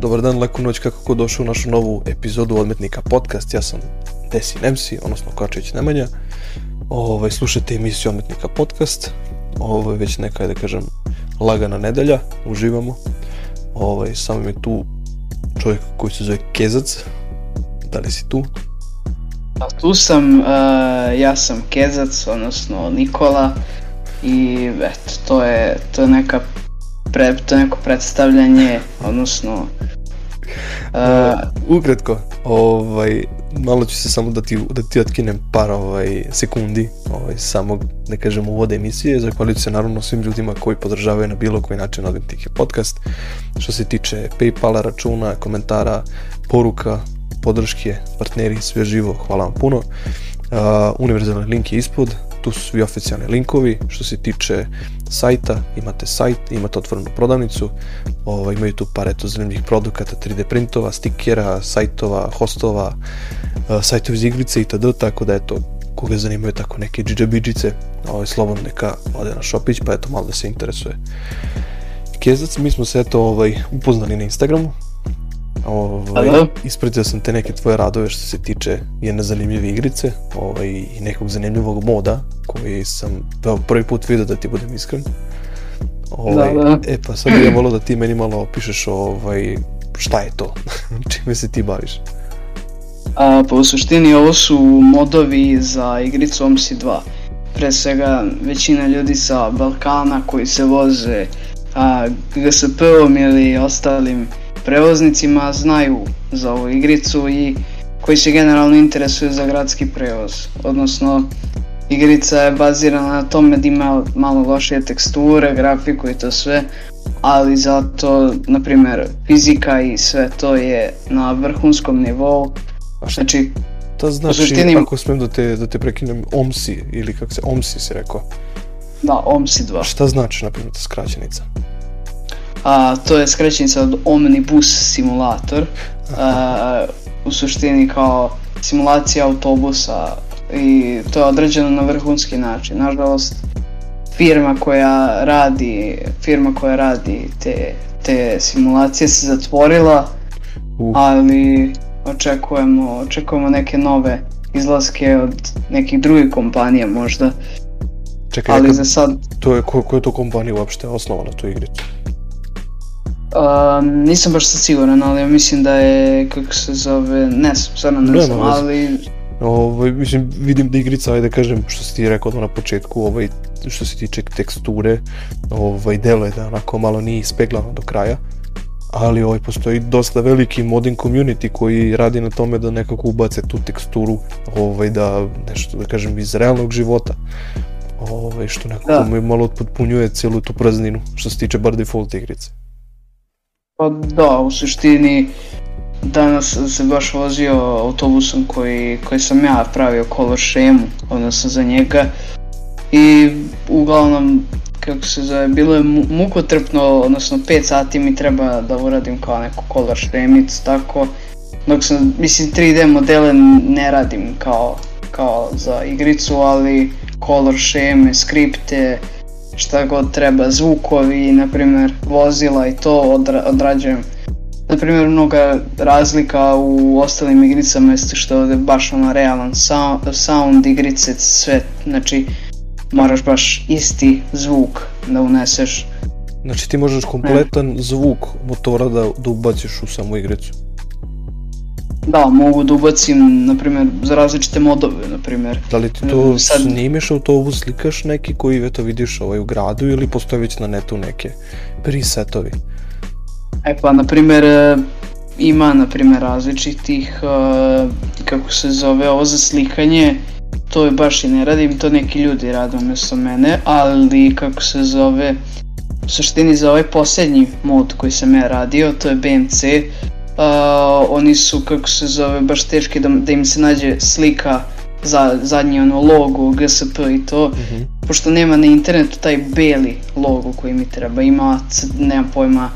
Dobar dan, laku noć, kako ko došao u našu novu epizodu Odmetnika podcast. Ja sam Desin MC, odnosno Kočević Nemanja. Ovaj, slušajte emisiju Odmetnika podcast. Ovo je već neka, da kažem, lagana nedelja, uživamo. Ovaj, samo mi je tu čovjek koji se zove Kezac. Da li si tu? A tu sam, uh, ja sam Kezac, odnosno Nikola i eto, to je, to je neka pre, to neko predstavljanje, odnosno Uh, ukratko, ovaj, malo ću se samo da ti, da ti otkinem par ovaj, sekundi ovaj, samog, ne kažem, uvode emisije, zahvaljujući se naravno svim ljudima koji podržavaju na bilo koji način Odventike podcast. Što se tiče Paypala, računa, komentara, poruka, podrške, partneri, sve živo, hvala vam puno. Uh, univerzalni link je ispod, tu su svi oficijalni linkovi, što se tiče sajta, imate sajt, imate otvorenu prodavnicu, ovaj, imaju tu par eto zanimljivih produkata, 3D printova, stikera, sajtova, hostova, uh, sajtovi za igrice itd. Tako da eto, koga zanimaju tako neke džidžabidžice, ovaj, slobodno neka ode na šopić, pa eto malo da se interesuje. Kezac, mi smo se eto ovaj, upoznali na Instagramu, Ovaj, ispratio sam te neke tvoje radove što se tiče jedne zanimljive igrice ovaj, i nekog zanimljivog moda koji sam prvi put vidio da ti budem iskren. Ovaj, da, da. E pa sad bih ja da ti meni malo opišeš ovaj, šta je to, čime se ti baviš. A, pa u suštini ovo su modovi za igricu OMSI 2. Pre svega većina ljudi sa Balkana koji se voze a, GSP-om ili ostalim prevoznicima znaju za ovu igricu i koji se generalno interesuju za gradski prevoz. Odnosno, igrica je bazirana na tome da ima malo lošije teksture, grafiku i to sve, ali zato, na primjer, fizika i sve to je na vrhunskom nivou. A šta znači, to znači, suštini... ako smijem da te, da te prekinem, OMSI, ili kako se, OMSI si rekao? Da, OMSI 2. Šta znači, na primjer, ta skraćenica? A, to je skraćenica od Omnibus Simulator, a, u suštini kao simulacija autobusa i to je određeno na vrhunski način. Nažalost, firma koja radi, firma koja radi te, te simulacije se zatvorila, uh. ali očekujemo, očekujemo neke nove izlaske od nekih drugih kompanija možda. Čekaj, ali za sad... To je, ko, ko je to kompanija uopšte osnovana tu igricu? Uh, nisam baš sad siguran, ali mislim da je, kako se zove, ne znam, stvarno ne znam, ali... Ovaj, mislim, vidim da igrica, ajde kažem, što si ti rekao na početku, ovaj, što se tiče teksture, ovaj, delo je da onako malo nije ispeglano do kraja, ali ovaj, postoji dosta veliki modding community koji radi na tome da nekako ubace tu teksturu, ovaj, da, nešto, da kažem, iz realnog života, ovaj, što nekako da. malo potpunjuje celu tu prazninu, što se tiče bar default igrice. Pa da, u suštini danas se baš vozio autobusom koji, koji sam ja pravio color šemu, odnosno za njega. I uglavnom kako se zove, bilo je mukotrpno, odnosno 5 sati mi treba da uradim kao neku color šemicu, tako dok sam, mislim 3D modele ne radim kao, kao za igricu, ali color šeme, skripte, šta god treba, zvukovi, na primjer vozila i to odra odrađujem. Na primjer, mnoga razlika u ostalim igricama jeste što je baš ono realan sound, sound igrice, sve, znači moraš baš isti zvuk da uneseš. Znači ti možeš kompletan zvuk motora da, da ubaciš u samu igricu? Da, mogu da ubacim, na primjer, za različite modove, na primjer. Da li ti to Sad... snimiš autobus, slikaš neki koji eto vidiš ovaj u gradu ili postoje već na netu neke presetovi? E pa, na primjer, e, ima, na primjer, različitih, uh, kako se zove, ovo za slikanje, to je baš i ne radim, to neki ljudi rade umjesto mene, ali kako se zove, u suštini za ovaj posljednji mod koji sam ja radio, to je BMC, uh, oni su, kako se zove, baš teški da, da im se nađe slika za zadnji ono logo, GSP i to, mm -hmm. pošto nema na internetu taj beli logo koji mi treba, ima, nema pojma,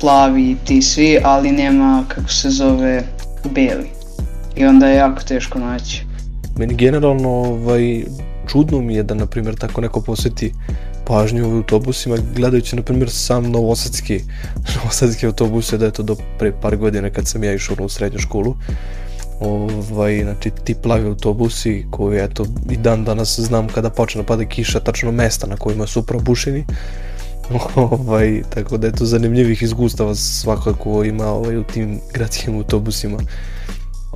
plavi i ti svi, ali nema, kako se zove, beli. I onda je jako teško naći. Meni generalno, ovaj, čudno mi je da, na primjer, tako neko posjeti pažnju u autobusima, gledajući, na primjer, sam novosadski, novosadski autobuse, da je to do pre par godina kad sam ja išao u srednju školu, ovaj, znači ti plavi autobusi koji eto i dan danas znam kada počne da pada kiša tačno mesta na kojima su probušeni. Ovaj, tako da je to zanimljivih iskustava svakako ima ovaj, u tim gradskim autobusima.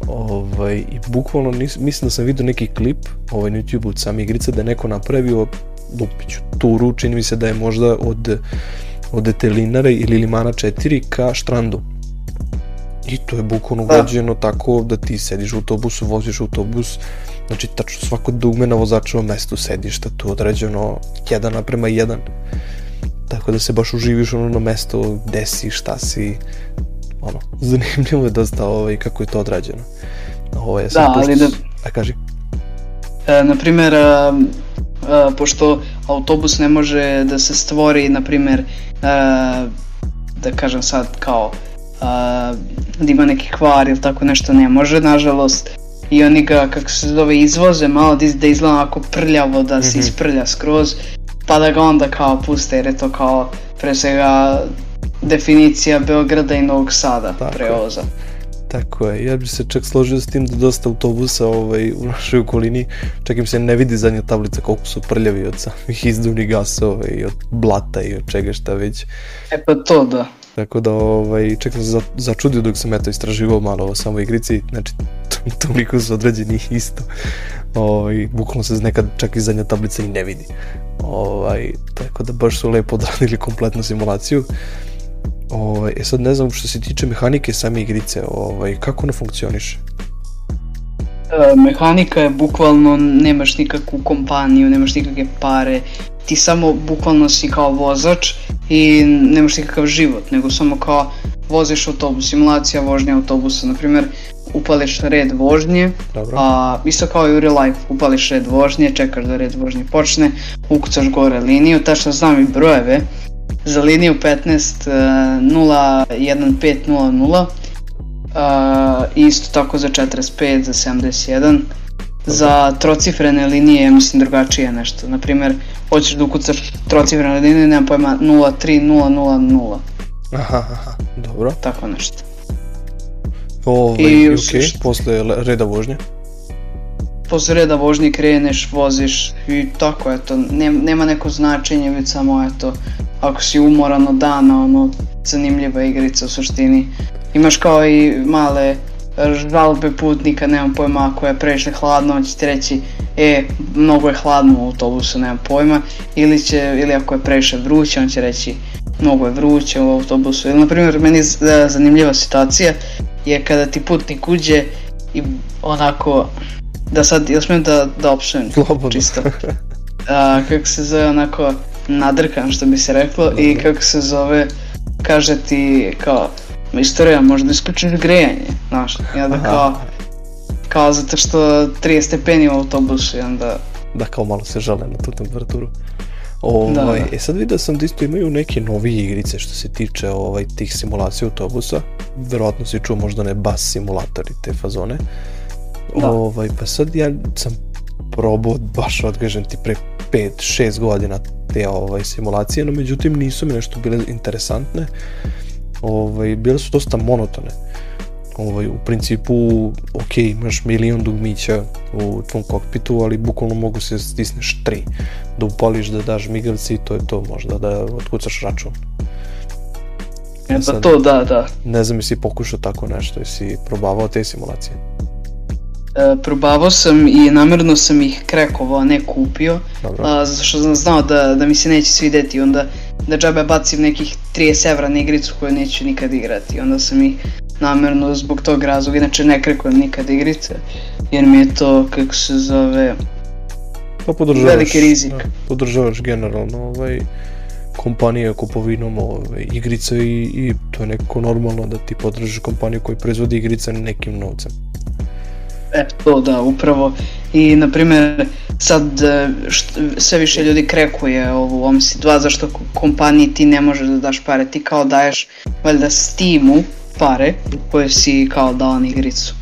Ovaj, i bukvalno nis, mislim da sam vidio neki klip ovaj, na YouTube od same igrice da je neko napravio Lupiću turu, čini mi se da je možda od od Telinare ili Limana 4 ka Štrandu I to je bukvalno da. urađeno tako da ti sediš u autobusu, voziš autobus, znači tačno svako dugme na vozačevom mestu sedišta, to je određeno jedan naprema jedan. Tako da se baš uživiš ono na mesto gde si, šta si, ono, zanimljivo je dosta ovaj, kako je to odrađeno. Ovo je sad, da, ali da... A kaži. E, naprimer, a, pošto autobus ne može da se stvori, naprimer, a, da kažem sad kao a, da ima neki kvar ili tako nešto ne može, nažalost. I oni ga, kako se zove, izvoze malo da, da izgleda onako prljavo, da se mm -hmm. isprlja skroz, pa da ga onda kao puste, jer je to kao pre svega definicija Beograda i Novog Sada tako prevoza. Tako je, ja bih se čak složio s tim da dosta autobusa ovaj, u našoj okolini, čak im se ne vidi zadnja tablica koliko su prljavi od samih izduvnih gasova i od blata i od čega šta već. E pa to da. Tako da, ovaj, čak sam za, začudio dok sam eto istraživao malo o samoj igrici, znači toliko su određeni isto. Ovaj, bukvalno se nekad čak i zadnja tablica i ne vidi. Ovaj, tako da baš su lepo odradili kompletnu simulaciju. Ovaj, e sad ne znam što se tiče mehanike same igrice, ovaj, kako ona funkcioniše? E, mehanika je bukvalno, nemaš nikakvu kompaniju, nemaš nikakve pare, ti samo bukvalno si kao vozač i nemaš nikakav život, nego samo kao voziš autobus, simulacija vožnje autobusa, na primjer upališ red vožnje, Dobro. a isto kao i u real life, upališ red vožnje, čekaš da red vožnje počne, ukucaš gore liniju, tačno znam i brojeve, za liniju 15 01500 uh, isto tako za 45, za 71 za trocifrene linije mislim drugačije nešto. Na primjer, hoćeš da ukucaš trocifrene linije, nema pojma 03000. Aha, aha, dobro. Tako nešto. Ovaj, I, ok, posle reda vožnje? Posle reda vožnje kreneš, voziš i tako, eto, nema, nema neko značenje, već samo, eto, ako si umoran od dana, ono, zanimljiva igrica u suštini. Imaš kao i male žalbe putnika, nemam pojma, ako je previše hladno, on će ti reći, e, mnogo je hladno u autobusu, nemam pojma, ili, će, ili ako je previše vruće, on će reći, mnogo je vruće u autobusu. Ili, na primjer, meni zanimljiva situacija je kada ti putnik uđe i onako, da sad, jel smijem da, da opšujem? Slobodno. Čisto. A, kako se zove onako, nadrkan što bi se reklo Dobre. i kako se zove, kaže ti kao, istorija, možda isključiš grejanje, znaš, i onda kao, kao zato što 30 stepeni u autobusu i onda... Da, kao malo se žale na tu temperaturu. Ovaj, da, da. E sad vidio sam da isto imaju neke novije igrice što se tiče ovaj, tih simulacija autobusa. Verovatno si čuo možda ne bus simulator i te fazone. Da. Ovaj, pa sad ja sam probao baš odgažem ti pre 5-6 godina te ovaj, simulacije, no međutim nisu mi nešto bile interesantne ovaj, bile su dosta monotone. Ovaj, u principu, ok, imaš milion dugmića u tvom kokpitu, ali bukvalno mogu se stisneš tri. Da upališ, da daš migavci i to je to, možda da otkucaš račun. E pa to da, da. Ne znam jesi pokušao tako nešto, jesi probavao te simulacije? E, probavao sam i namerno sam ih krekovao, ne kupio, a, zato što sam znao da, da mi se neće svideti, onda da džabe bacim nekih 30 evra na igricu koju neću nikad igrati. Onda sam ih namerno zbog tog razloga, inače ne krekujem nikad igrice, jer mi je to, kako se zove, pa podržavaš, veliki rizik. Da, podržavaš generalno ovaj, kompanije kupovinom ovaj, igrice i, i to je neko normalno da ti podržaš kompaniju koja proizvodi igrice nekim novcem. E, to da, upravo. I, na primjer, sad e, št, sve više ljudi krekuje ovu OMSI 2 zašto kompaniji ti ne možeš da daš pare. Ti kao daješ, valjda, Steamu pare koje si kao dao na igricu.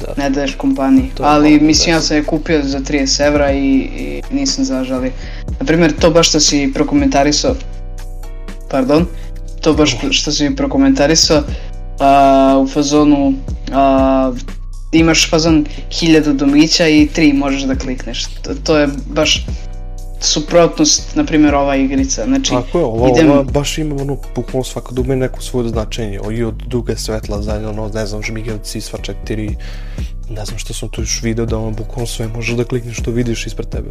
da. ne daješ kompaniji. Ali mislim ja sam je kupio za 30 evra i, i nisam zažali. Naprimjer to baš što si prokomentarisao, pardon, to baš što si prokomentarisao u fazonu imaš fazon hiljadu domića i tri možeš da klikneš. To, to je baš suprotnost, na primjer, ova igrica. Znači, Tako je, ova, idem... ova baš ima ono, bukvalno svaka dume neko svoje značenje. I od duge svetla, za ono, ne znam, žmigavci, sva četiri, ne znam što sam tu još video, da ono, bukvalno sve možeš da klikneš što vidiš ispred tebe.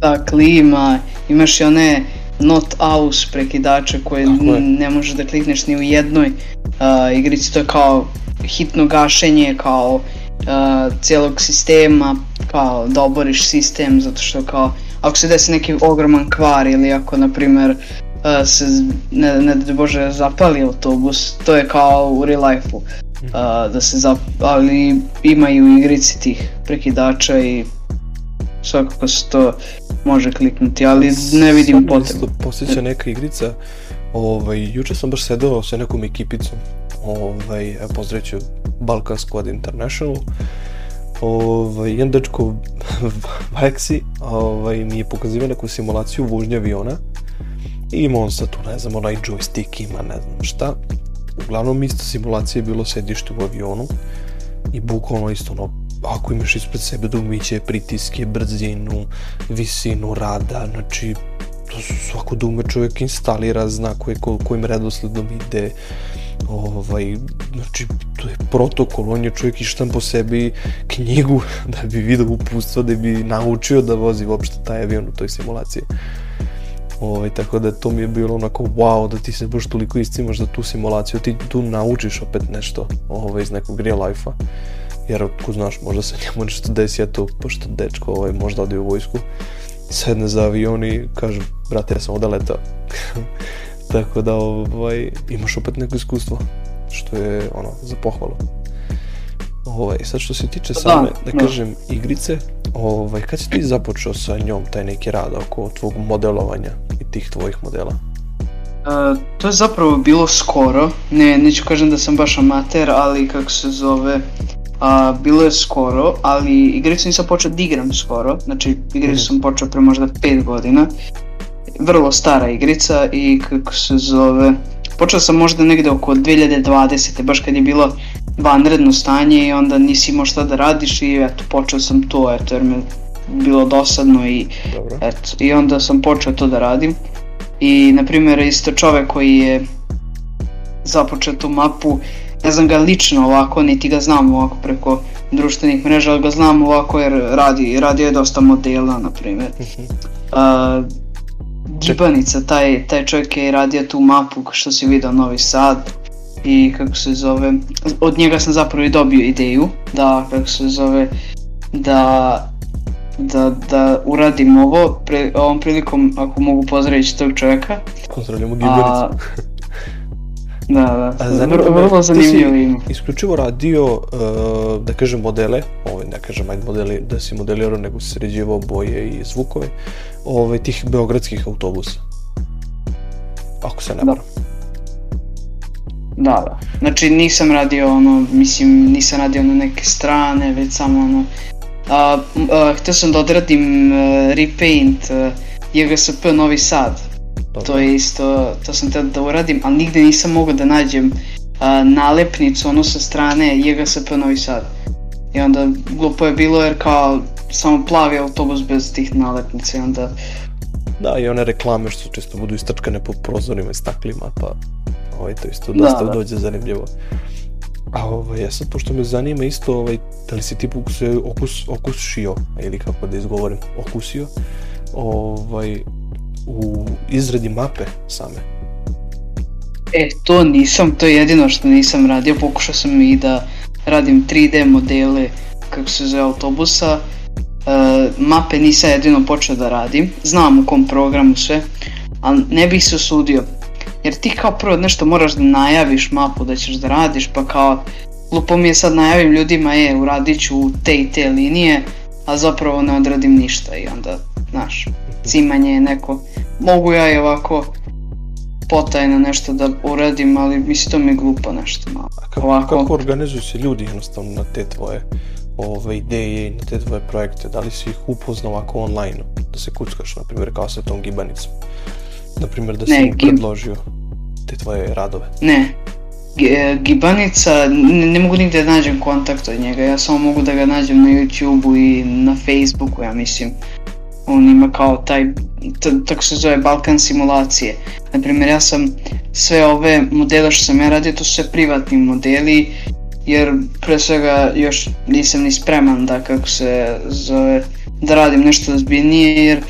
Da, klima, imaš i one not aus prekidače koje ne možeš da klikneš ni u jednoj uh, igrici, to je kao hitno gašenje, kao uh, cijelog sistema, kao da oboriš sistem, zato što kao ako se desi neki ogroman kvar ili ako na primjer uh, se ne, ne da bože zapali autobus, to je kao u real life-u. Uh, da se zap... ali ima i u igrici tih prekidača i svakako se to može kliknuti, ali ne vidim potrebu. Posjeća neka igrica, ovaj, juče sam baš sedao sa nekom ekipicom, ovaj, pozdravit Balkan Squad International, ovaj, jedan dečko Vaxi ovaj, mi je pokazivao neku simulaciju vožnje aviona. I ima on sad tu, ne znam, onaj joystick ima, ne znam šta. Uglavnom isto simulacija je bilo sedište u avionu. I bukvalno isto ono, ako imaš ispred sebe dugmiće, pritiske, brzinu, visinu rada, znači to su svako dugme čovjek instalira, zna koje, kojim redosledom ide, ovaj, znači, to je protokol, on je čovjek ištan po sebi knjigu da bi vidio uputstvo, da bi naučio da vozi uopšte taj avion u toj simulaciji. Ovaj, tako da to mi je bilo onako wow, da ti se baš toliko iscimaš za tu simulaciju, ti tu naučiš opet nešto ovaj, iz nekog real life-a. Jer ako znaš, možda se njemu nešto desi, eto, pošto dečko ovaj, možda ode u vojsku, sedne za avion i kaže, brate, ja sam ovdje letao. Tako da ovaj, imaš opet neko iskustvo, što je ono, za pohvalu. Ovaj, sad što se tiče same, da, kažem, igrice, ovaj, kad si ti započeo sa njom taj neki rad oko tvog modelovanja i tih tvojih modela? Uh, to je zapravo bilo skoro, ne, neću kažem da sam baš amater, ali kako se zove, uh, bilo je skoro, ali igricu nisam počeo da igram skoro, znači igricu mm. sam počeo pre možda 5 godina, vrlo stara igrica i kako se zove, počeo sam možda negdje oko 2020. baš kad je bilo vanredno stanje i onda nisi imao šta da radiš i eto počeo sam to eto jer me bilo dosadno i Dobro. eto i onda sam počeo to da radim i na primjer isto čovjek koji je započeo tu mapu ne znam ga lično ovako, niti ga znam ovako preko društvenih mreža, ali ga znam ovako jer radi, radio je dosta modela, na primjer. Uh, Džibanica, taj, taj čovjek je radio tu mapu što si vidio Novi Sad i kako se zove, od njega sam zapravo i dobio ideju da, kako se zove, da da, da uradim ovo, pre, ovom prilikom ako mogu pozdraviti tog čovjeka. Pozdravljamo Gibericu. Da, da, zanimljivo, vrlo zanimljivo ima. Isključivo radio, uh, da kažem, modele, ovaj, ne kažem, ajde modeli, da si modelirao, nego si sređivao boje i zvukove, ovaj, tih beogradskih autobusa. Ako se ne da. Da, da. Znači nisam radio ono, mislim, nisam radio na neke strane, već samo ono, a, a, htio sam da odradim uh, repaint uh, JGSP Novi Sad, to je isto, to sam tada da uradim, ali nigde nisam mogao da nađem a, nalepnicu ono sa strane JGSP Novi Sad. I onda glupo je bilo jer kao samo plavi autobus bez tih nalepnica i onda... Da, i one reklame što često budu istrčkane po prozorima i staklima, pa ovaj, to isto dosta da, dođe zanimljivo. A ovaj, ja sad, pošto me zanima isto, ovaj, da li si ti se okus, okusio, ili kako da izgovorim, okusio, ovaj, u izradi mape same? E, to nisam, to je jedino što nisam radio, pokušao sam i da radim 3D modele, kako se zove, autobusa. E, mape nisam jedino počeo da radim, znam u kom programu sve, ali ne bih se osudio. Jer ti kao prvo nešto moraš da najaviš mapu da ćeš da radiš, pa kao lupo mi je sad najavim ljudima, je, uradit ću te i te linije, a zapravo ne odradim ništa i onda, znaš, cimanje je neko, mogu ja i ovako potajno nešto da uradim, ali mislim to mi je glupo nešto malo. A kako, Ovako. kako organizuju se ljudi jednostavno na te tvoje ove ideje i na te tvoje projekte? Da li si ih upoznao ovako online, da se kuckaš, na primjer, kao sa tom gibanicom? Na primjer, da si Ne, gib- predložio te tvoje radove? Ne, G- Gibanica, ne, ne mogu nigdje da nađem kontakt od njega, ja samo mogu da ga nađem na YouTubeu i na Facebooku, ja mislim. On ima kao taj, tako se zove Balkan simulacije. Naprimjer, ja sam sve ove modele što sam ja radio, to su sve privatni modeli, jer pre svega još nisam ni spreman da kako se zove, da radim nešto ozbiljnije, jer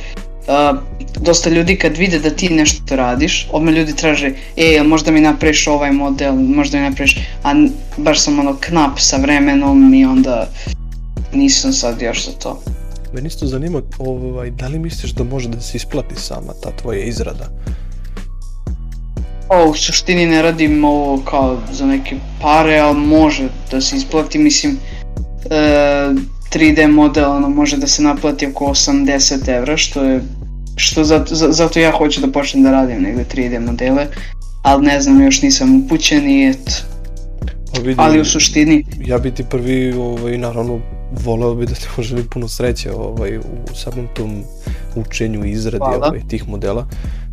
a, dosta ljudi kad vide da ti nešto radiš, odmah ljudi traže, e, možda mi napraviš ovaj model, možda mi napraviš, a baš sam ono knap sa vremenom i onda nisam sad još za to. Meni isto zanima, ovaj, da li misliš da može da se isplati sama ta tvoja izrada? O, u suštini ne radim ovo kao za neke pare, ali može da se isplati, mislim, e, 3D model ono, može da se naplati oko 80 evra, što je, što zato, za- zato ja hoću da počnem da radim negde 3D modele, ali ne znam, još nisam upućen i eto, Pa vidi, ali u suštini, ja bi ti prvi, ovaj, naravno, voleo bi da ti poželim puno sreće ovaj, u samom tom učenju i izradi Hvala. ovaj, tih modela,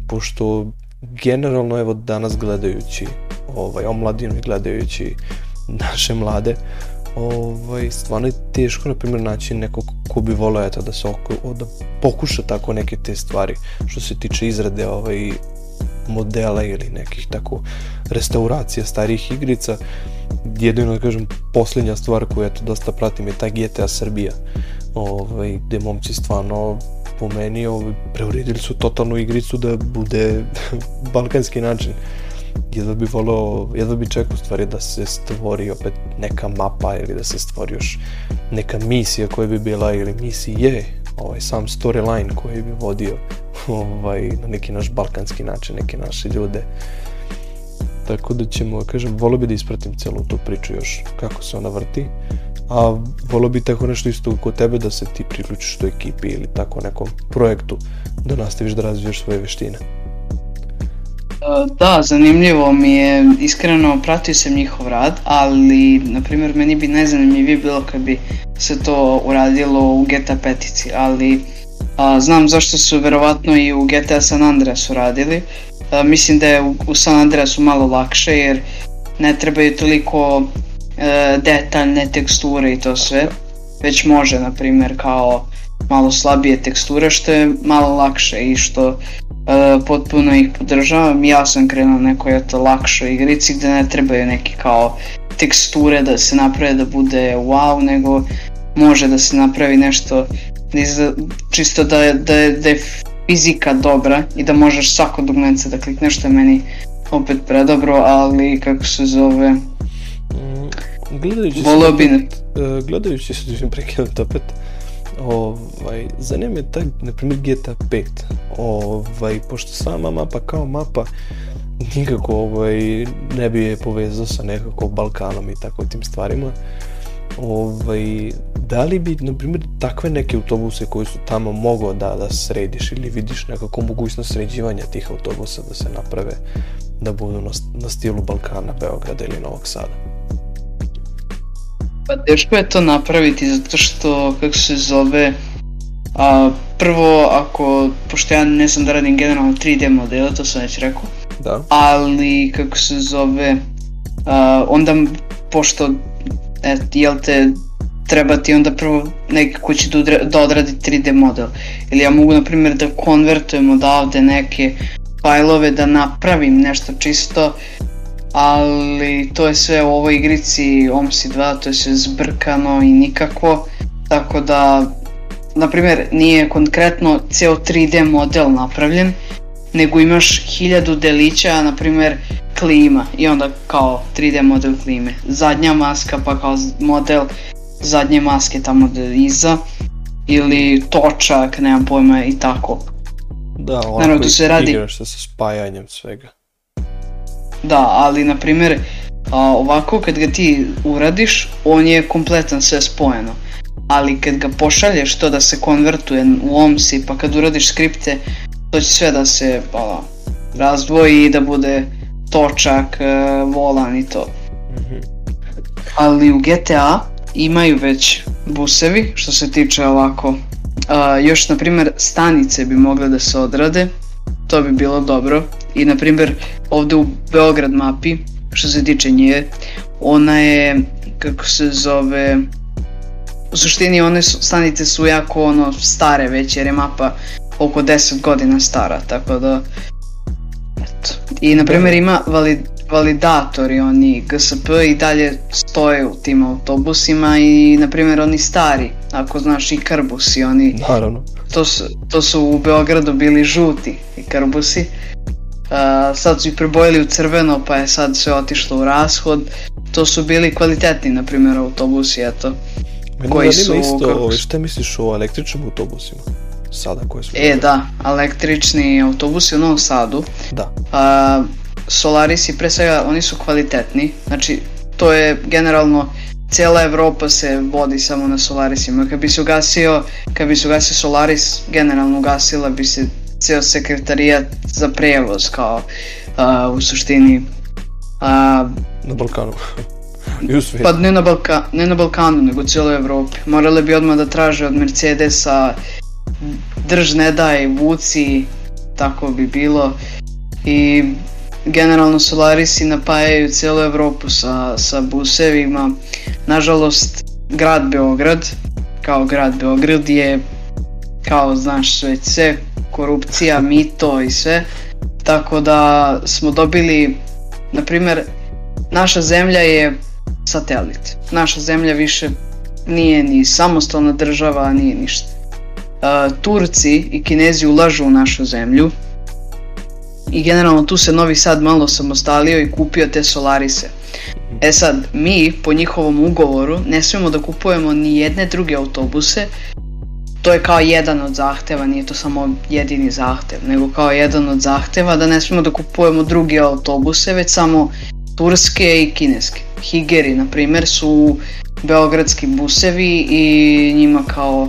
pošto generalno, evo danas gledajući ovaj, omladinu i gledajući naše mlade, ovaj, stvarno je teško, na primjer, naći nekog ko bi voleo eto, da se oko, da pokuša tako neke te stvari što se tiče izrade ovaj, modela ili nekih tako restauracija starih igrica. Jedino da kažem posljednja stvar koju eto dosta pratim je ta GTA Srbija ovaj, gde momci stvarno po meni ovaj, preuredili su totalnu igricu da bude balkanski način. Jedva bi volao, jedva bi čekao stvari da se stvori opet neka mapa ili da se stvori još neka misija koja bi bila ili misije ovaj, sam storyline koji bi vodio ovaj, na neki naš balkanski način, neke naše ljude tako da ćemo, kažem, volio bi da ispratim celu tu priču još kako se ona vrti, a volio bi tako nešto isto kod tebe da se ti priključiš toj ekipi ili tako nekom projektu da nastaviš da razvijaš svoje veštine. Da, zanimljivo mi je, iskreno pratio sam njihov rad, ali, na primjer, meni bi najzanimljivije bilo kad bi se to uradilo u GTA petici, ali a, znam zašto su verovatno i u GTA San Andreasu radili. A, mislim da je u, u San Andreasu malo lakše jer ne trebaju toliko e, detaljne teksture i to sve, već može, na primjer, kao malo slabije teksture što je malo lakše i što e, potpuno ih podržavam. Ja sam krenuo nekoj eto lakšoj igrici gdje ne trebaju neki kao teksture da se naprave da bude wow, nego može da se napravi nešto čisto da je, da, je, da je fizika dobra i da možeš svako dugmence da klikneš što je meni opet predobro, ali kako se zove, Mm, Gledajući se, bi e, gledajući se, da prekinuti opet, ovaj, zanima me taj, na primjer, GTA 5, ovaj, pošto sama mapa kao mapa nikako ovaj, ne bi je povezao sa nekako Balkanom i tako tim stvarima, ovaj, da li bi, na primjer, takve neke autobuse koji su tamo mogao da, da središ ili vidiš nekako mogućnost sređivanja tih autobusa da se naprave da budu na, na stilu Balkana, Beograda ili Novog Sada? Pa teško je to napraviti zato što, kako se zove, a, prvo ako, pošto ja ne znam da radim generalno 3D modele, to sam već rekao, Da. ali kako se zove, a, onda pošto, et, jel te, treba ti onda prvo neki ko će da odradi 3D model. Ili ja mogu na primjer da konvertujem odavde neke fajlove da napravim nešto čisto, ali to je sve u ovoj igrici OMSI 2, to je sve zbrkano i nikako, tako da, na primjer, nije konkretno ceo 3D model napravljen, nego imaš hiljadu delića, na primjer klima i onda kao 3D model klime. Zadnja maska pa kao model zadnje maske tamo iza ili točak, nemam pojma i tako. Da, ovako Naravno, tu se radi- igraš se sa spajanjem svega. Da, ali na primjer a, ovako kad ga ti uradiš, on je kompletan sve spojeno. Ali kad ga pošalješ to da se konvertuje u OMSI pa kad uradiš skripte, to će sve da se, pa, razdvoji i da bude točak, e, volan i to. Mhm. Ali u GTA imaju već busevi što se tiče ovako. A, još na primjer stanice bi mogle da se odrade, to bi bilo dobro. I na primjer ovdje u Beograd mapi, što se tiče nje, ona je, kako se zove, u suštini one su, stanice su jako ono stare već jer je mapa oko 10 godina stara, tako da eto. I na primjer ima valid, validatori oni GSP i dalje stoje u tim autobusima i na primjer oni stari, ako znaš i karbusi, oni Naravno. to su, to su u Beogradu bili žuti i karbusi. Uh, sad su ih prebojili u crveno pa je sad sve otišlo u rashod. To su bili kvalitetni, na primjer, autobusi, eto. Mene Koji su, isto, kako ovaj, šta misliš o električnim autobusima? Sada koje su... E, da, električni autobusi u Novom Sadu. Da. A, Solarisi, pre svega, oni su kvalitetni. Znači, to je generalno, cijela Evropa se vodi samo na Solarisima. Kad bi se ugasio, kad bi se ugasio Solaris, generalno ugasila bi se cijel sekretarijat za prevoz, kao a, u suštini. A, Na Balkanu. I u svijetu. pa ne na, Balka, ne na Balkanu, nego u cijeloj Evropi. Morali bi odmah da traže od Mercedesa drž ne daj, vuci, tako bi bilo. I generalno Solarisi napajaju cijelu Evropu sa, sa busevima. Nažalost, grad Beograd, kao grad Beograd je, kao znaš već sve, korupcija, mito i sve. Tako da smo dobili, na primjer, naša zemlja je satelit. Naša zemlja više nije ni samostalna država, nije ništa. Uh, Turci i Kinezi ulažu u našu zemlju i generalno tu se Novi Sad malo samostalio i kupio te Solarise. E sad, mi po njihovom ugovoru ne smijemo da kupujemo ni jedne druge autobuse, to je kao jedan od zahteva, nije to samo jedini zahtev, nego kao jedan od zahteva da ne smijemo da kupujemo druge autobuse, već samo turske i kineske. Higeri, na primjer, su beogradski busevi i njima kao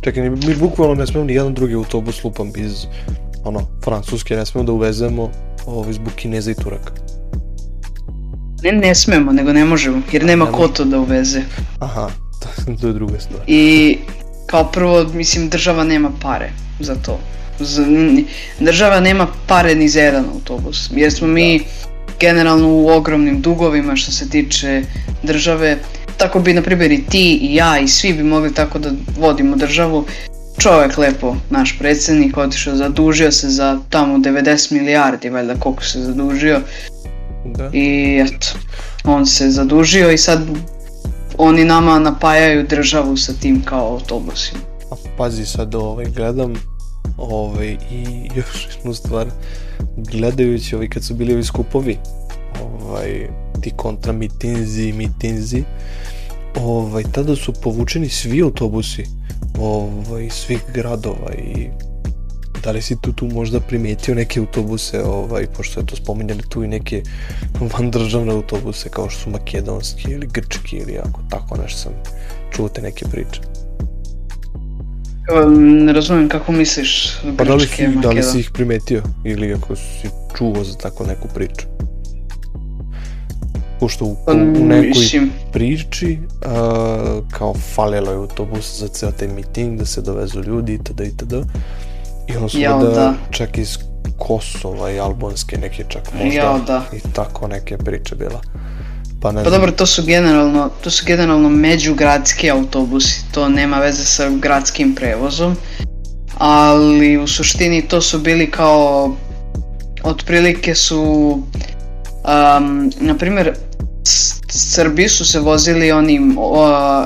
Čekaj, mi bukvalno ne smemo ni jedan drugi autobus lupam iz ono, Francuske, ne smemo da uvezemo ovaj, zbog Kineza i Turaka. ne ne smemo, nego ne možemo, jer nema Ne ko to da uveze. Aha, to je druga stvar. I kao prvo, mislim, država nema pare za to. Država nema pare ni za jedan autobus, jer smo mi generalno u ogromnim dugovima što se tiče države. Tako bi, na primjer, i ti i ja i svi bi mogli tako da vodimo državu. Čovjek lepo, naš predsjednik, otišao, zadužio se za tamo 90 milijardi, valjda koliko se zadužio. Da. I eto, on se zadužio i sad oni nama napajaju državu sa tim kao autobusima. A pazi sad ovaj, gledam ovaj, i još jednu stvar, gledajući ovaj, kad su bili ovi skupovi, ovaj, ti kontra mitinzi, mitinzi, ovaj, tada su povučeni svi autobusi ovaj, svih gradova i da li si tu, tu možda primetio neke autobuse, ovaj, pošto je to spominjali tu i neke vandržavne autobuse kao što su makedonski ili grčki ili ako tako nešto sam čuo te neke priče. Ne razumijem kako misliš Pa da li, grčke, si, da li si ih primetio ili ako si čuo za tako neku priču? Pošto u, Pa, u, u nekoj mislim, priči a, kao falilo je autobus za ceo taj miting da se dovezu ljudi itd. itd. I ono su Jao, da, da. čak iz Kosova i albanske neke čak možda Jao, da. i tako neke priče bila. Pa ne Pa znam, dobro, to su generalno, to su generalno međugradski autobusi, to nema veze sa gradskim prevozom, ali u suštini to su bili kao, otprilike su, um, na primjer, Srbi su se vozili onim o,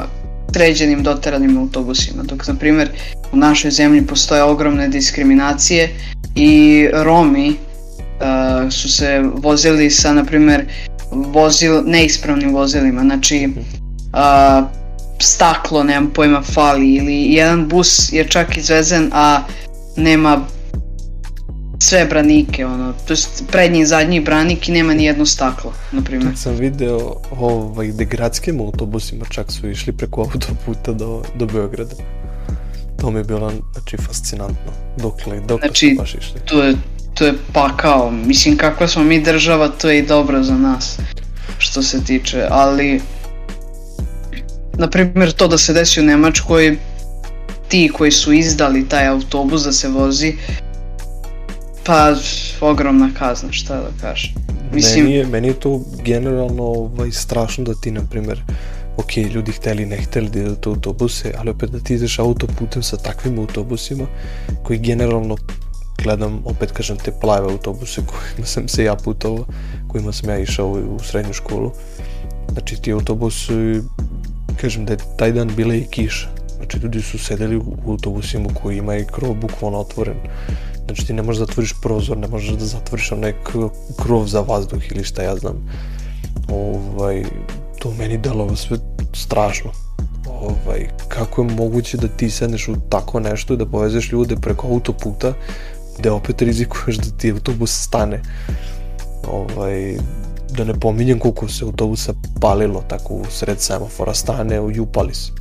sređenim doteranim autobusima, dok na primjer u našoj zemlji postoje ogromne diskriminacije i Romi uh, su se vozili sa, na primjer, vozil, neispravnim vozilima, znači a, staklo, nemam pojma, fali ili jedan bus je čak izvezen, a nema sve branike, ono, to jest prednji i zadnji branik i nema ni jedno staklo, na primjer. Kad sam video ovaj, da gradskim autobusima čak su išli preko autoputa do, do Beograda. To mi je bilo znači, fascinantno. Dokle, dokle Znači, su baš išli. To je, to je pakao. Mislim, kakva smo mi država, to je i dobro za nas, što se tiče, ali na primjer to da se desi u Nemačkoj ti koji su izdali taj autobus da se vozi pa ogromna kazna šta da kažem Mislim... Meni, je, meni je to generalno ovaj, strašno da ti na primjer ok, ljudi hteli ne hteli da idete autobuse, ali opet da ti ideš autoputem sa takvim autobusima koji generalno gledam, opet kažem, te plave autobuse kojima sam se ja putovao, kojima sam ja išao u srednju školu. Znači ti autobusi kažem da je taj dan bila i kiša. Znači ljudi su sedeli u autobusima koji ima i krov bukvalno otvoren. Znači ti ne možeš da zatvoriš prozor, ne možeš da zatvoriš onaj krov za vazduh ili šta ja znam. Ovaj, to meni delo sve strašno. Ovaj, kako je moguće da ti sedneš u tako nešto i da povezeš ljude preko autoputa gde opet rizikuješ da ti autobus stane. Ovaj, da ne pominjem koliko se autobusa palilo tako u sred semafora stane u Jupalis.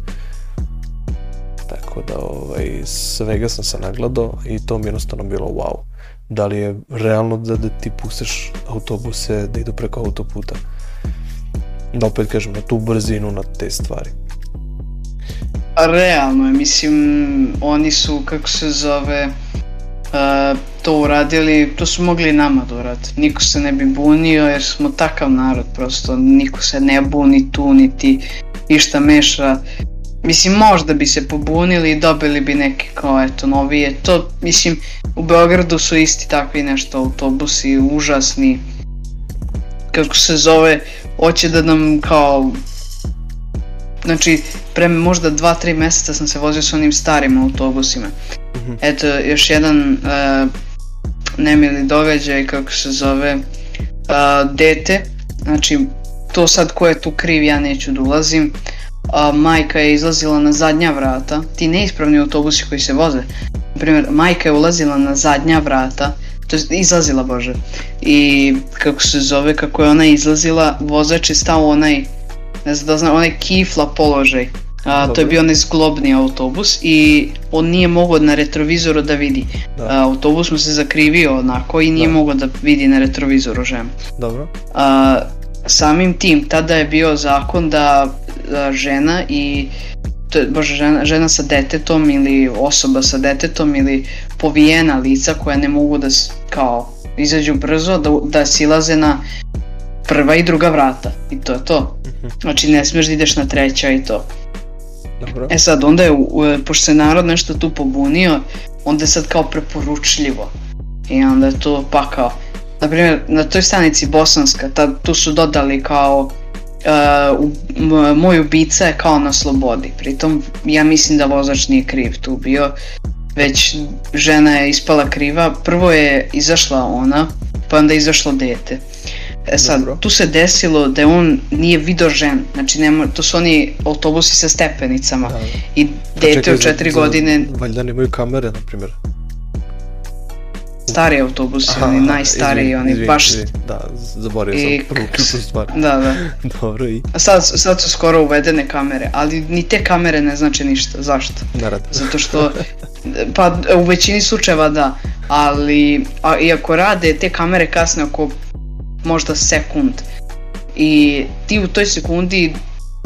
Tako da ovaj, svega sam se nagledao i to mi jednostavno bilo wow. Da li je realno da, da ti pustiš autobuse da idu preko autoputa? Da opet kažem, na tu brzinu, na te stvari. Realno je, mislim, oni su, kako se zove, uh, to uradili, to su mogli nama da urade. Niko se ne bi bunio jer smo takav narod prosto, niko se ne buni tu niti išta meša. Mislim, možda bi se pobunili i dobili bi neke kao eto novije. To, mislim, u Beogradu su isti takvi nešto autobusi, užasni. Kako se zove, hoće da nam kao znači pre možda 2-3 meseca sam se vozio sa onim starim autobusima. Mm -hmm. Eto, još jedan uh, nemili događaj, kako se zove, uh, dete, znači to sad ko je tu kriv, ja neću da ulazim, a majka je izlazila na zadnja vrata, ti neispravni autobusi koji se voze, na primjer, majka je ulazila na zadnja vrata, to je izlazila, bože, i kako se zove, kako je ona izlazila, vozač je stao onaj, ne znam da znam, onaj kifla položaj, A, to je bio onaj zglobni autobus i on nije mogao na retrovizoru da vidi. Da. A, autobus mu se zakrivio onako i nije da. mogao da vidi na retrovizoru ženu. Dobro. A, samim tim, tada je bio zakon da žena i to je, bože, žena, žena sa detetom ili osoba sa detetom ili povijena lica koja ne mogu da kao izađu brzo, da, da silaze na prva i druga vrata i to je to. Mhm. Znači ne smiješ da ideš na treća i to. Dobro. E sad, onda je, pošto se narod nešto tu pobunio, onda je sad kao preporučljivo. I onda je to pa kao, na primjer, na toj stanici Bosanska, ta, tu su dodali kao uh, moj ubica je kao na slobodi. Pritom, ja mislim da vozač nije kriv tu bio, već žena je ispala kriva. Prvo je izašla ona, pa onda je izašlo dete. E sad, Dobro. tu se desilo da on nije video žen, znači nema, to su oni autobusi sa stepenicama da. i dete od četiri godine... Valjda nemaju kamere, na primjer. Stari autobusi, Aha, oni najstariji, izvini, oni izvini, baš... Izvini, da, zaboravio I... sam prvu ključnu stvar. Da, da. Dobro i... A sad, sad su skoro uvedene kamere, ali ni te kamere ne znači ništa, zašto? Ne rade. Zato što, pa u većini slučajeva da, ali a, iako rade, te kamere kasne oko možda sekund. I ti u toj sekundi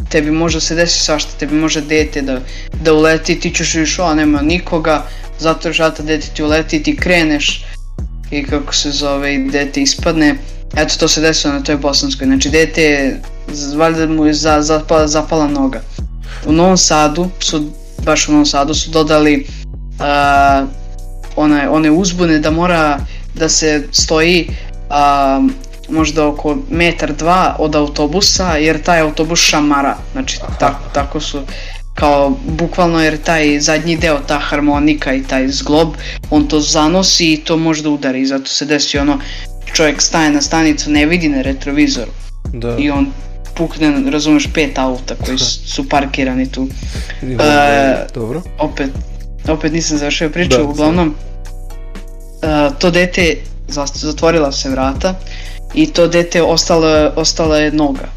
tebi može se desi svašta, tebi može dete da, da uleti, ti ćeš još a nema nikoga, zato žata dete ti uleti, ti kreneš i kako se zove i dete ispadne. Eto to se desilo na toj bosanskoj, znači dete je, valjda mu je za, zapala, zapala noga. U Novom Sadu su, baš u Novom Sadu su dodali uh, one, one uzbune da mora da se stoji uh, možda oko metar dva od autobusa jer taj autobus šamara, znači tako, tako su kao bukvalno jer taj zadnji deo, ta harmonika i taj zglob, on to zanosi i to možda udari zato se desi ono čovjek staje na stanicu, ne vidi na retrovizoru da. i on pukne, razumeš, pet auta koji su parkirani tu. E, dobro. Opet, opet nisam završio priču, da, uglavnom, e, to dete zatvorila se vrata i to dete ostalo, ostala je noga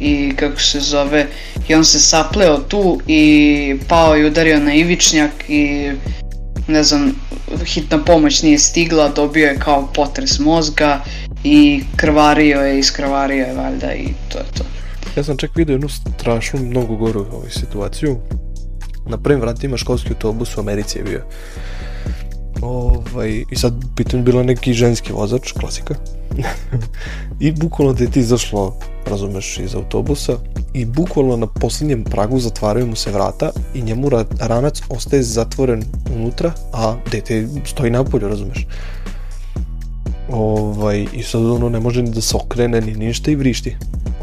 i kako se zove i on se sapleo tu i pao i udario na ivičnjak i ne znam, hitna pomoć nije stigla, dobio je kao potres mozga i krvario je, iskrvario je valjda i to je to. Ja sam čak vidio jednu strašnu, mnogo goru ovaj, situaciju. Na prvim vratima školski autobus u Americi je bio. Ovaj, I sad pitanje bila neki ženski vozač, klasika. I bukvalno da je ti izašlo, razumeš, iz autobusa i bukvalno na posljednjem pragu zatvaraju mu se vrata i njemu ranac ostaje zatvoren unutra, a dete stoji napolju, razumeš. Ovaj, I sad ono ne može ni da se okrene ni ništa i vrišti.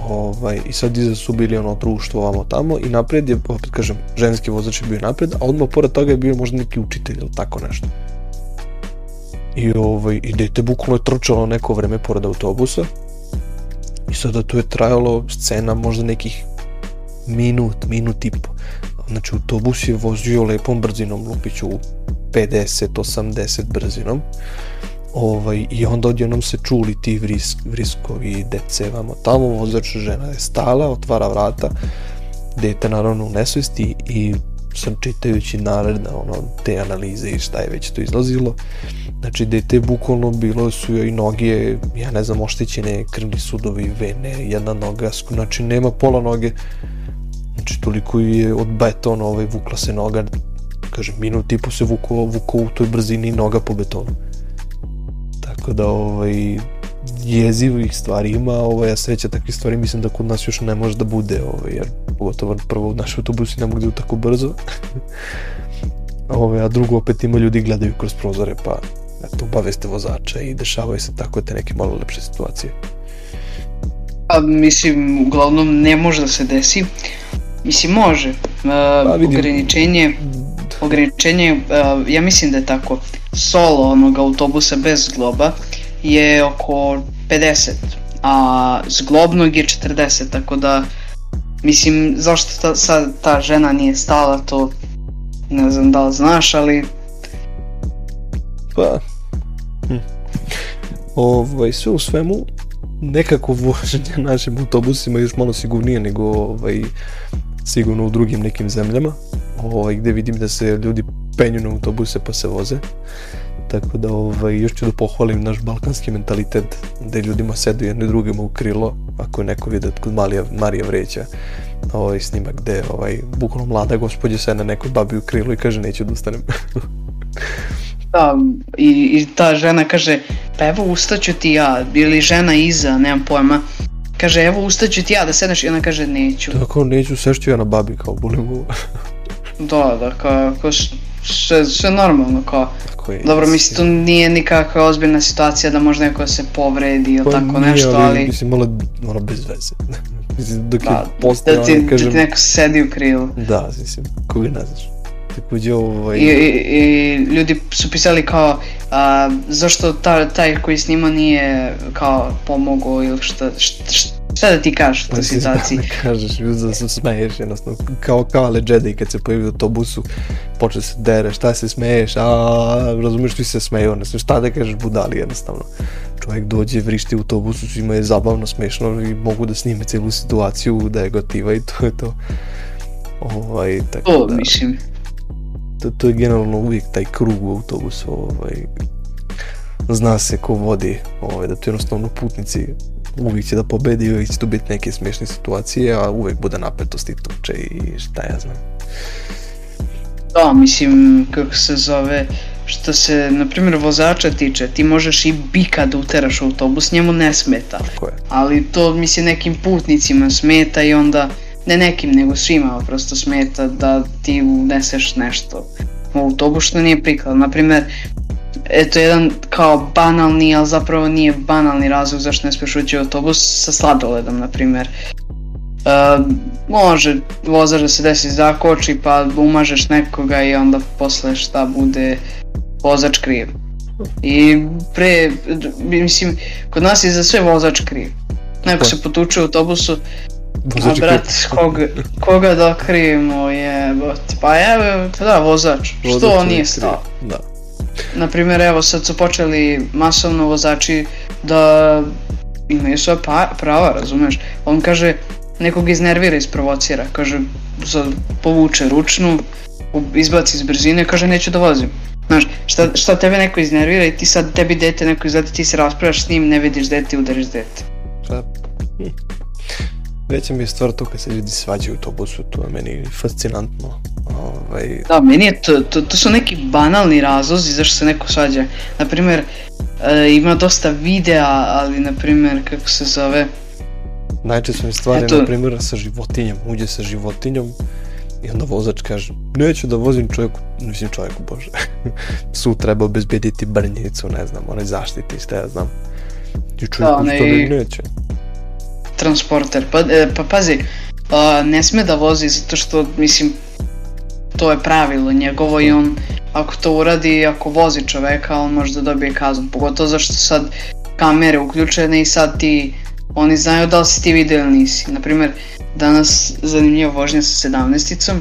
Ovaj, I sad iza su bili ono društvo ovamo tamo i napred je, opet kažem, ženski vozač je bio napred, a odmah pored toga je bio možda neki učitelj ili tako nešto. I, ovaj, i dete bukvalno je trčalo neko vreme pored autobusa i sada tu je trajalo scena možda nekih minut, minut i po. Znači autobus je vozio lepom brzinom, lupiću 50, 80 brzinom. Ovaj, I onda odjednom se čuli ti vrisk, vriskovi dece vamo tamo, vozač žena je stala, otvara vrata, dete naravno u nesvesti i sam čitajući naredne ono, te analize i šta je već to izlazilo, Znači, dete bukvalno bilo su joj noge, ja ne znam, oštećene krvni sudovi, vene, jedna noga, znači nema pola noge. Znači, toliko je od betona ovaj, vukla se noga, kaže, minut i po se vuko, vuko u toj brzini noga po betonu. Tako da, ovaj, jezivih stvari ima, ovaj, a sreća takvih stvari mislim da kod nas još ne može da bude, ovaj, jer pogotovo prvo naši autobusi ne mogu da tako brzo. ovaj, a drugo opet ima ljudi gledaju kroz prozore, pa eto, obaveste vozača i dešavaju se tako te neke malo lepše situacije. Pa, mislim, uglavnom ne može da se desi. Mislim, može. Uh, pa, ograničenje, ograničenje uh, ja mislim da je tako, solo onog autobusa bez globa je oko 50, a zglobnog je 40, tako da mislim, zašto ta, sad ta žena nije stala, to ne znam da li znaš, ali pa hm. ovaj, sve u svemu nekako voženje našim autobusima još malo sigurnije nego ovaj, sigurno u drugim nekim zemljama ovaj, gde vidim da se ljudi penju na autobuse pa se voze tako da ovaj, još ću da pohvalim naš balkanski mentalitet da ljudima sedu jedni drugima u krilo ako je neko vidio kod Marija, Marija Vreća ovaj snimak gde ovaj, bukvalno mlada gospođa se na nekoj babi u krilo i kaže neću da ustanem. Da, i, i ta žena kaže, pa evo ustaću ti ja, ili žena iza, nemam pojma, kaže evo ustaću ti ja da sedneš i ona kaže neću. Kao neću, sešću ja na babi, kao bulim Da, da, kao, kao sve, sve normalno, kao, tako je, dobro, mislim, tu nije nikakva ozbiljna situacija da možda neko se povredi ili pa tako nije, nešto, ali... Mislim, malo, malo bez veze. mislim, dok da, je postao, da, ti, kažem... da ti neko sedi u krilu. Da, mislim, koga ne znaš takođe ovaj... I, i, I, ljudi su pisali kao a, zašto ta, taj koji snima nije kao pomogao ili šta, šta, šta da ti kažeš u toj situaciji? Ne kažeš, da se smeješ jednostavno, kao, kao ale Jedi kad se pojavi u autobusu, počne se dere, šta se smeješ, a razumiješ, ti se smeju, znam, šta da kažeš budali jednostavno. Čovjek dođe, vrišti u autobusu, svima je zabavno, smešno i mogu da snime celu situaciju, da je gotiva i to je to. Ovaj, tako to, da, mislim to, to je generalno uvijek taj krug u autobusu, ovaj, zna se ko vodi, ovaj, da to jednostavno putnici uvijek će da pobedi, uvijek će tu biti neke smiješne situacije, a uvijek bude napetost i tuče i šta ja znam. Da, mislim, kako se zove, što se, na primjer, vozača tiče, ti možeš i bika da uteraš u autobus, njemu ne smeta. Tako je. Ali to, mislim, nekim putnicima smeta i onda ne nekim, nego svima prosto smeta da ti uneseš nešto u autobus što nije prikladno. Naprimer, eto jedan kao banalni, ali zapravo nije banalni razlog zašto ne smiješ ući u autobus sa sladoledom, na primjer. Uh, može vozač da se desi zakoči pa umažeš nekoga i onda posle šta bude vozač kriv. I pre, mislim, kod nas je za sve vozač kriv. Neko se potuče u autobusu, Vozač A brat, koga, koga da krivimo je, pa evo, da, vozač, vozač što on nije stao? Da. Naprimjer, evo sad su počeli masovno vozači da imaju svoje pa, prava, razumeš? On kaže, nekog iznervira, isprovocira, kaže, povuče ručnu, izbaci iz brzine, kaže neću da vozim. Znaš, šta, šta tebe neko iznervira i ti sad tebi dete neko izgleda, ti se raspravljaš s njim, ne vidiš dete udariš dete. Hm. Veća mi je stvar to kad se ljudi svađaju u autobusu, to je meni fascinantno. Ovaj... Da, meni je to, to, to su neki banalni razlozi zašto se neko svađa. Naprimer, e, ima dosta videa, ali naprimer, kako se zove... Najčešće stvari, Eto... na primjer, sa životinjom, uđe sa životinjom i onda vozač kaže, neću da vozim čovjeku, mislim čovjeku, bože, psu treba obezbediti brnjicu, ne znam, onaj zaštiti, šta ja znam. I čovjek da, ne, neće transporter. Pa, e, pa pazi, a, ne sme da vozi zato što, mislim, to je pravilo njegovo i on ako to uradi, ako vozi čoveka, on može da dobije kaznu. Pogotovo zašto sad kamere uključene i sad ti, oni znaju da li si ti video ili nisi. Naprimer, danas zanimljiva vožnja sa 17-icom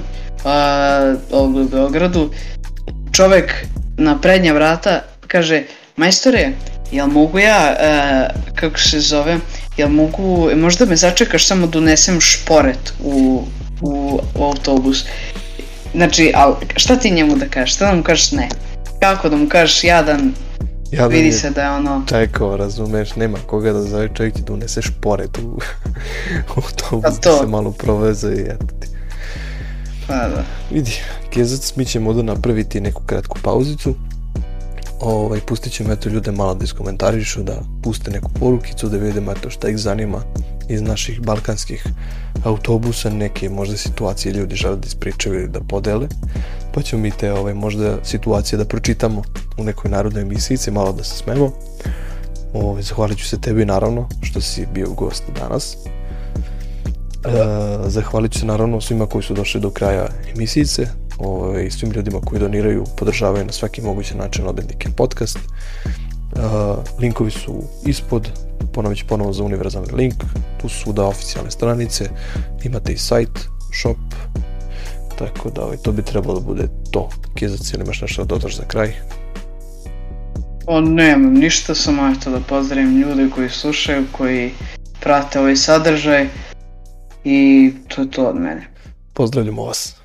ovdje u Beogradu. Čovek na prednja vrata kaže, majstore, jel mogu ja, e, kako se zove, jel mogu, možda me začekaš samo da unesem šporet u, u, u autobus. Znači, al, šta ti njemu da kažeš? Šta da mu kažeš ne? Kako da mu kažeš jadan, Jadan vidi se da je ono... Čekao, razumeš, nema koga da zove čovjek da unese šporet u, u autobus, pa da se malo proveze i eto ti. Pa da. Vidi, Kezac, mi ćemo da napraviti neku kratku pauzicu ovaj, pustit ćemo eto ljude malo da iskomentarišu, da puste neku porukicu, da vidimo eto šta ih zanima iz naših balkanskih autobusa, neke možda situacije ljudi žele da ispričaju ili da podele, pa ćemo mi te ovaj, možda situacije da pročitamo u nekoj narodnoj emisijici, malo da se smemo. Ovaj, zahvalit ću se tebi naravno što si bio gost danas. E, zahvalit ću se naravno svima koji su došli do kraja emisijice, ovaj, svim ljudima koji doniraju, podržavaju na svaki mogući način Odbednike podcast. Uh, linkovi su ispod, ponovit ću ponovo za univerzalni link, tu su da oficijalne stranice, imate i sajt, shop, tako da ovaj, to bi trebalo da bude to. Kezac, ili imaš nešto da dodaš za kraj? O, nemam ništa, samo eto da pozdravim ljude koji slušaju, koji prate ovaj sadržaj i to je to od mene. Pozdravljamo vas.